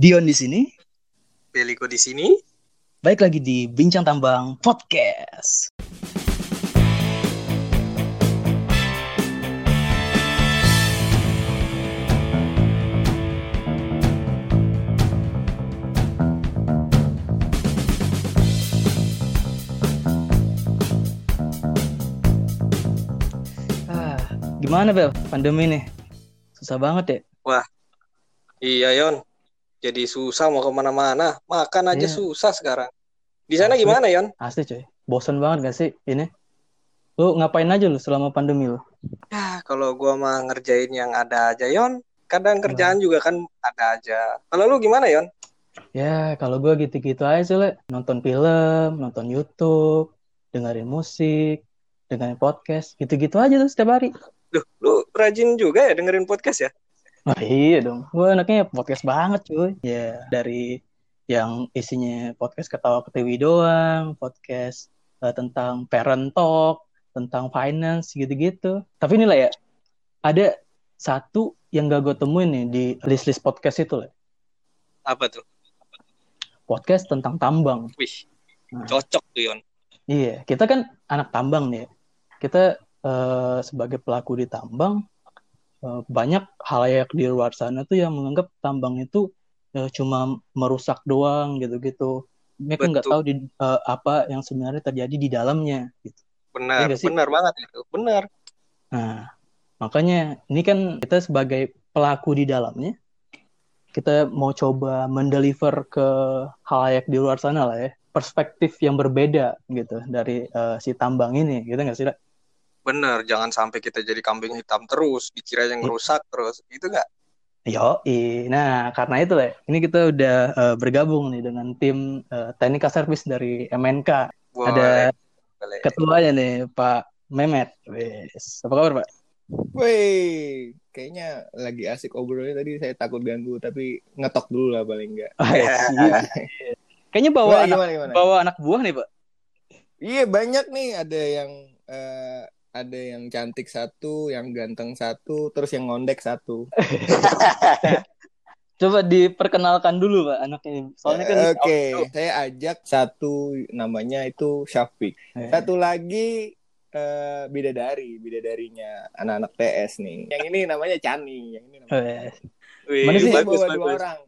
Dion di sini. Beliko di sini. Baik lagi di Bincang Tambang Podcast. Ah, gimana Bel? Pandemi nih. Susah banget ya. Wah, iya Yon. Jadi susah mau ke mana-mana. Makan aja Iya. susah sekarang. Di sana Asli. gimana Yon? Asli coy. Bosan banget gak sih ini? Lu ngapain aja lu selama pandemi lu? Ya, kalau gua mah ngerjain yang ada aja Yon. Kadang kerjaan juga kan ada aja. Kalau lu gimana Yon? Ya, kalau gua gitu-gitu aja sih, Le. Nonton film, nonton YouTube, dengerin musik, dengerin podcast, gitu-gitu aja tuh setiap hari. Duh, lu rajin juga ya dengerin podcast ya? Oh iya dong, gua anaknya podcast banget cuy. Ya, dari yang isinya podcast ketawa ketiwi doang, podcast eh, tentang parent talk, tentang finance, gitu-gitu. Tapi ini lah ya, ada satu yang gak gue temuin nih di list-list podcast itu lah. Apa tuh? Podcast tentang tambang. Wih, Nah. cocok tuh Yon. Iya, kita kan anak tambang nih. ya. Kita eh, sebagai pelaku di tambang eh, banyak halayak di luar sana tuh yang menganggap tambang itu eh, cuma merusak doang gitu-gitu. Mereka nggak tahu di, eh, apa yang sebenarnya terjadi di dalamnya. Gitu. Benar, sih? benar banget itu. Benar. Nah, makanya ini kan kita sebagai pelaku di dalamnya, kita mau coba mendeliver ke halayak di luar sana lah ya, perspektif yang berbeda gitu dari eh, si tambang ini, gitu nggak sih? Benar, jangan sampai kita jadi kambing hitam terus, dikira yang rusak terus. Itu nggak? Yo, nah karena itu lah, ini kita udah eh, bergabung nih dengan tim eh, Technical Service dari MNK. Boleh, Ada boleh. ketuanya nih Pak Mehmet. Wes, apa kabar Pak? Woi, kayaknya lagi asik obrolnya tadi saya takut ganggu tapi ngetok dulu lah paling enggak. Ah, iya. Kayaknya bawa Wah, anak gimana gimana? bawa anak buah nih Pak. Iya banyak nih ada yang eh, ada yang cantik satu, yang ganteng satu, terus yang ngondek satu. Coba diperkenalkan dulu Pak anak ini. Soalnya kan Oke, saya ajak satu namanya itu Syafiq. Eh, Satu lagi eh, bidadari, bidadarinya anak-anak TS nih. Yang ini namanya Chani, yang ini namanya. Wih, Mana sih? Bagus, bawa dua bagus. orang.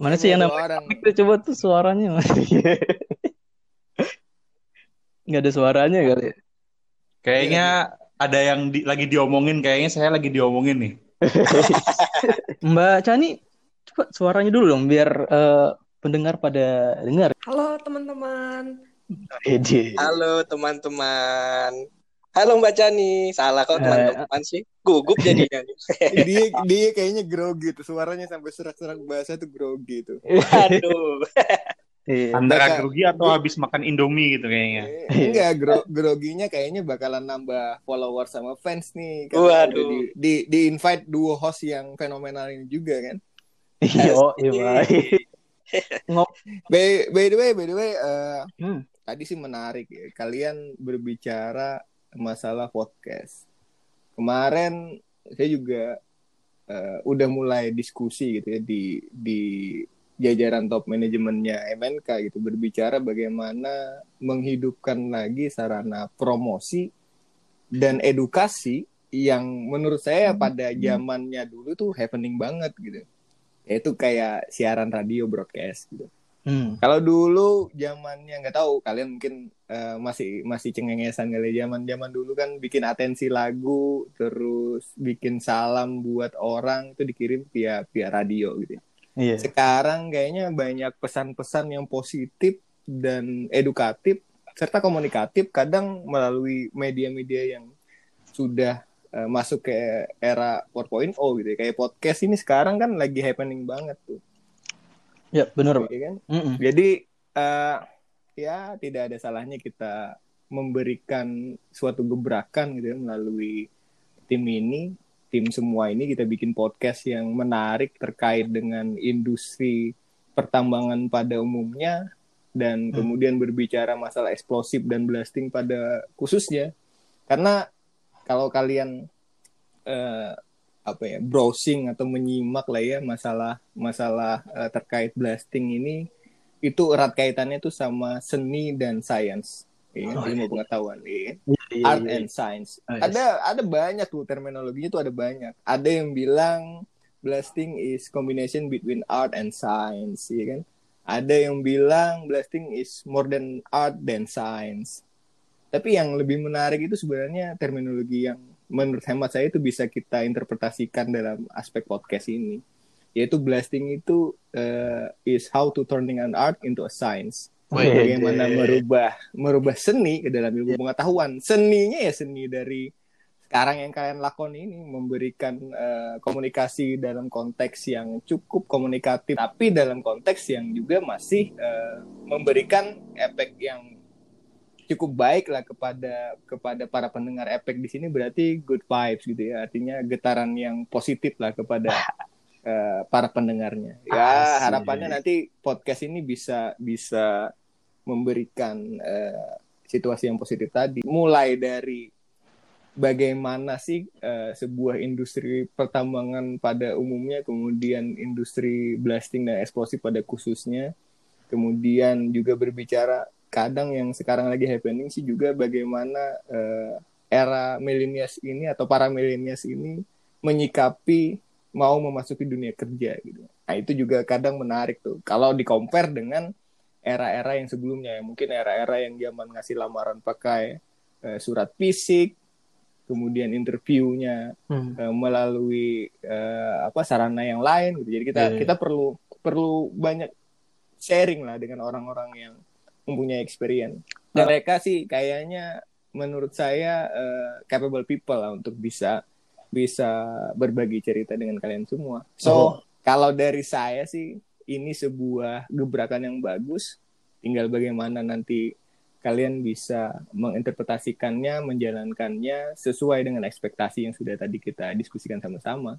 Mana sih yang bawa namanya dua orang. Kita coba tuh suaranya. Nggak ada suaranya kali. Ya? Kayaknya ada yang di- lagi diomongin, kayaknya saya lagi diomongin nih. Mbak Chani, coba suaranya dulu dong biar eh, pendengar pada dengar. Halo teman-teman. Halo teman-teman. Halo Mbak Chani. Salah kok teman-teman sih. Gugup jadinya. dia dia kayaknya grogi tuh suaranya sampai serak-serak bahasa tuh grogi tuh. Waduh. Iya. Antara Bakal- grogi atau habis makan Indomie gitu kayaknya. Eh, Enggak, gro groginya kayaknya bakalan nambah follower sama fans nih. Waduh. udah Di, di, di invite duo host yang fenomenal ini juga kan. Yo, iya. Pak. By, by the way, by the way, eh, Hmm. tadi sih menarik ya. Kalian berbicara masalah podcast. Kemarin saya juga eh, udah mulai diskusi gitu ya di di jajaran top manajemennya MNK gitu berbicara bagaimana menghidupkan lagi sarana promosi dan edukasi yang menurut saya pada zamannya dulu tuh happening banget gitu. Yaitu kayak siaran radio broadcast gitu. Hmm. Kalau dulu zamannya nggak tahu kalian mungkin eh, masih masih cengengesan kali zaman zaman dulu kan bikin atensi lagu terus bikin salam buat orang itu dikirim via via radio gitu. Ya. Iya. Sekarang kayaknya banyak pesan-pesan yang positif dan edukatif serta komunikatif kadang melalui media-media yang sudah eh, masuk ke era 4.0 gitu ya. Kayak podcast ini sekarang kan lagi happening banget tuh. Ya, benar, Pak. Iya kan? Mm-mm. Jadi eh, ya tidak ada salahnya kita memberikan suatu gebrakan gitu ya melalui tim ini, tim semua ini kita bikin podcast yang menarik terkait dengan industri pertambangan pada umumnya dan Hmm. kemudian berbicara masalah eksplosif dan blasting pada khususnya. Karena kalau kalian eh, apa ya browsing atau menyimak lah ya masalah masalah uh, terkait blasting ini itu erat kaitannya tuh sama seni dan sains ya, Oh, ilmu iya. pengetahuan ya. Iya, art iya, and science. Oh, yes. ada ada banyak tuh terminologinya tuh ada banyak. Ada yang bilang blasting is combination between art and science ya kan? Ada yang bilang blasting is more than art than science. Tapi yang lebih menarik itu sebenarnya terminologi yang menurut hemat saya itu bisa kita interpretasikan dalam aspek podcast ini. Yaitu blasting itu eh, is how to turning an art into a science Bagaimana merubah merubah seni ke dalam ilmu pengetahuan. Seninya ya seni dari sekarang yang kalian lakoni ini memberikan eh, komunikasi dalam konteks yang cukup komunikatif tapi dalam konteks yang juga masih eh, memberikan efek yang cukup baik lah kepada kepada para pendengar efek di sini. Berarti good vibes gitu ya. Artinya getaran yang positif lah kepada eh, para pendengarnya ya Asik. harapannya nanti podcast ini bisa bisa memberikan eh, situasi yang positif tadi mulai dari bagaimana sih eh, sebuah industri pertambangan pada umumnya, kemudian industri blasting dan eksplosif pada khususnya, kemudian juga berbicara kadang yang sekarang lagi happening sih juga bagaimana eh, era milenials ini atau para milenials ini menyikapi mau memasuki dunia kerja gitu. Nah itu juga kadang menarik tuh. Kalau di compare dengan era-era yang sebelumnya, ya mungkin era-era yang zaman ngasih lamaran pakai eh, surat fisik, kemudian interviewnya Hmm. eh, melalui eh, apa sarana yang lain gitu. Jadi kita Iya. kita perlu perlu banyak sharing lah dengan orang-orang yang mempunyai experience. Dan mereka sih kayaknya menurut saya eh, capable people lah untuk bisa bisa berbagi cerita dengan kalian semua. So Oh. kalau dari saya sih ini sebuah gebrakan yang bagus. Tinggal bagaimana nanti kalian bisa menginterpretasikannya, menjalankannya sesuai dengan ekspektasi yang sudah tadi kita diskusikan sama-sama.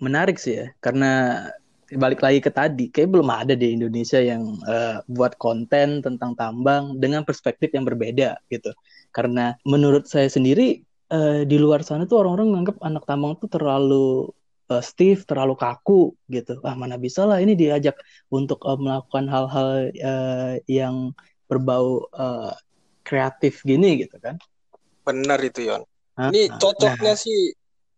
Menarik sih ya, karena balik lagi ke tadi, kayak belum ada di Indonesia yang eh, buat konten tentang tambang dengan perspektif yang berbeda gitu. Karena menurut saya sendiri eh, di luar sana tuh orang-orang menganggap anak tambang tuh terlalu eh, stiff, terlalu kaku gitu. Ah mana bisa lah ini diajak untuk eh, melakukan hal-hal eh, yang berbau eh, kreatif gini gitu kan. Benar itu Yon. Hah? Ini Nah, cocoknya sih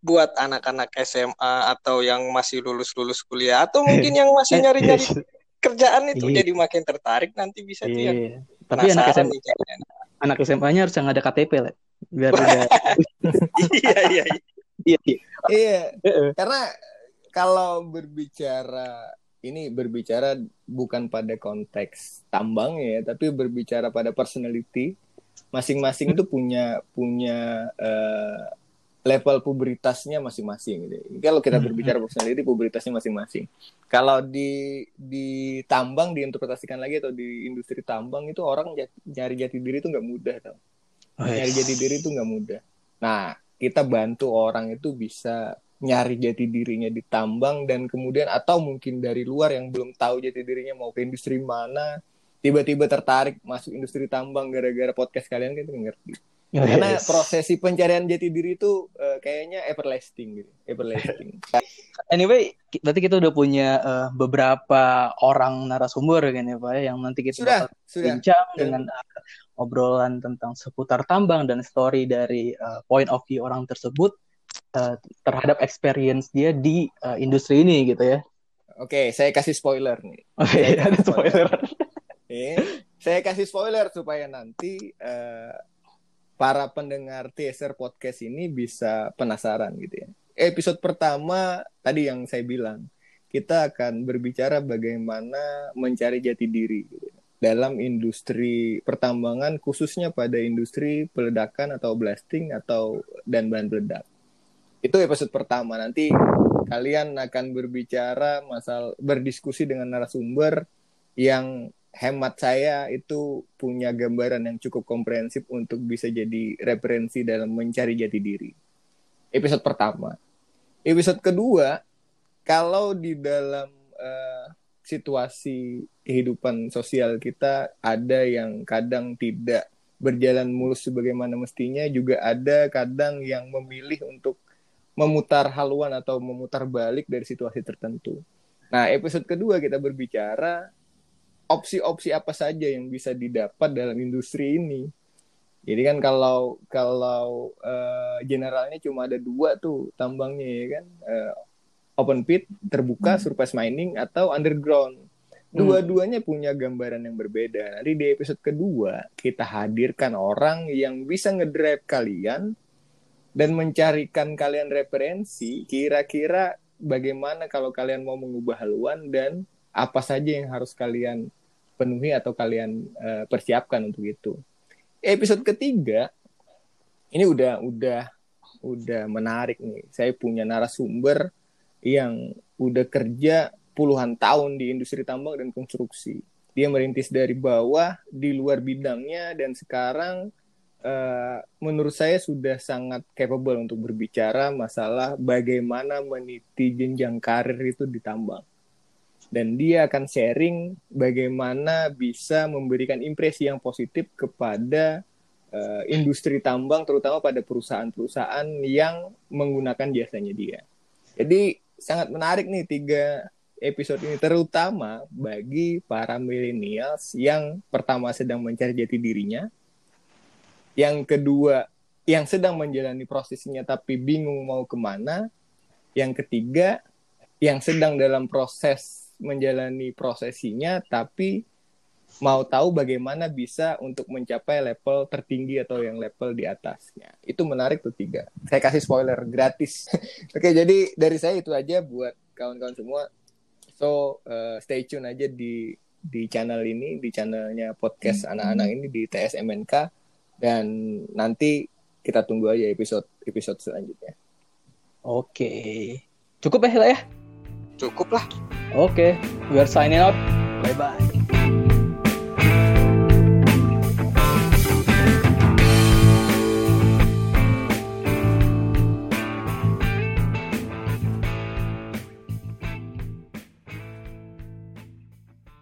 buat anak-anak SMA atau yang masih lulus-lulus kuliah atau mungkin yang masih nyari-nyari kerjaan itu Iya. jadi makin tertarik nanti bisa tuh. Iya. Tapi anak SMA, nih. Anak SMA-nya harus yang ada KTP lah. Biar udah iya iya iya. iya, iya. Iya, karena kalau berbicara ini berbicara bukan pada konteks tambang ya, tapi berbicara pada personality. Masing-masing itu punya punya eh, level puberitasnya masing-masing gitu. Kalau kita Hmm. berbicara personality, puberitasnya masing-masing. Kalau di di tambang diinterpretasikan lagi atau di industri tambang itu orang nyari jati diri itu nggak mudah tau. nyari jati diri itu nggak mudah. Nah, kita bantu orang itu bisa nyari jati dirinya di tambang dan kemudian atau mungkin dari luar yang belum tahu jati dirinya mau ke industri mana, tiba-tiba tertarik masuk industri tambang gara-gara podcast kalian kan ngerti. Karena Yes. prosesi pencarian jati diri itu eh, kayaknya everlasting gitu, everlasting. Anyway, berarti kita udah punya eh, beberapa orang narasumber kan ya Pak ya, yang nanti kita sudah, bakal sudah. bincang Dan- dengan eh, obrolan tentang seputar tambang dan story dari eh, point of view orang tersebut eh, terhadap experience dia di eh, industri ini gitu ya. Oke, saya kasih spoiler nih. Oke, ada spoiler. Eh, saya kasih spoiler supaya nanti para pendengar teaser podcast ini bisa penasaran gitu ya. Episode pertama tadi yang saya bilang, kita akan berbicara bagaimana mencari jati diri gitu ya, dalam industri pertambangan khususnya pada industri peledakan atau blasting atau dan bahan peledak. Itu episode pertama. Nanti kalian akan berbicara masalah berdiskusi dengan narasumber yang hemat saya itu punya gambaran yang cukup komprehensif untuk bisa jadi referensi dalam mencari jati diri. Episode pertama. Episode kedua, kalau di dalam eh, situasi kehidupan sosial kita ada yang kadang tidak berjalan mulus sebagaimana mestinya, juga ada kadang yang memilih untuk memutar haluan atau memutar balik dari situasi tertentu. Nah, episode kedua kita berbicara opsi-opsi apa saja yang bisa didapat dalam industri ini. Jadi kan kalau kalau uh, generalnya cuma ada dua tuh tambangnya ya kan, uh, open pit, terbuka, hmm. surface mining atau underground. Hmm. Dua-duanya punya gambaran yang berbeda. Nanti di episode kedua kita hadirkan orang yang bisa ngedrive kalian dan mencarikan kalian referensi kira-kira bagaimana kalau kalian mau mengubah haluan dan apa saja yang harus kalian penuhi atau kalian uh, persiapkan untuk itu. Episode ketiga ini udah udah udah menarik nih. Saya punya narasumber yang udah kerja puluhan tahun di industri tambang dan konstruksi. Dia merintis dari bawah di luar bidangnya dan sekarang uh, menurut saya sudah sangat capable untuk berbicara masalah bagaimana meniti jenjang karir itu di tambang. Dan dia akan sharing bagaimana bisa memberikan impresi yang positif kepada uh, industri tambang terutama pada perusahaan-perusahaan yang menggunakan jasanya dia. Jadi sangat menarik nih tiga episode ini terutama bagi para millennials yang pertama sedang mencari jati dirinya, yang kedua yang sedang menjalani prosesnya tapi bingung mau ke mana, yang ketiga yang sedang dalam proses menjalani prosesinya tapi mau tahu bagaimana bisa untuk mencapai level tertinggi atau yang level di atasnya. Itu menarik tuh tiga. Saya kasih spoiler gratis. Oke, jadi dari saya itu aja buat kawan-kawan semua. So uh, stay tune aja di di channel ini, di channelnya podcast hmm. anak-anak ini di TSMNK dan nanti kita tunggu aja episode episode selanjutnya. Oke, cukup ya lah ya? Cukup lah. Oke, we are signing out. Bye bye.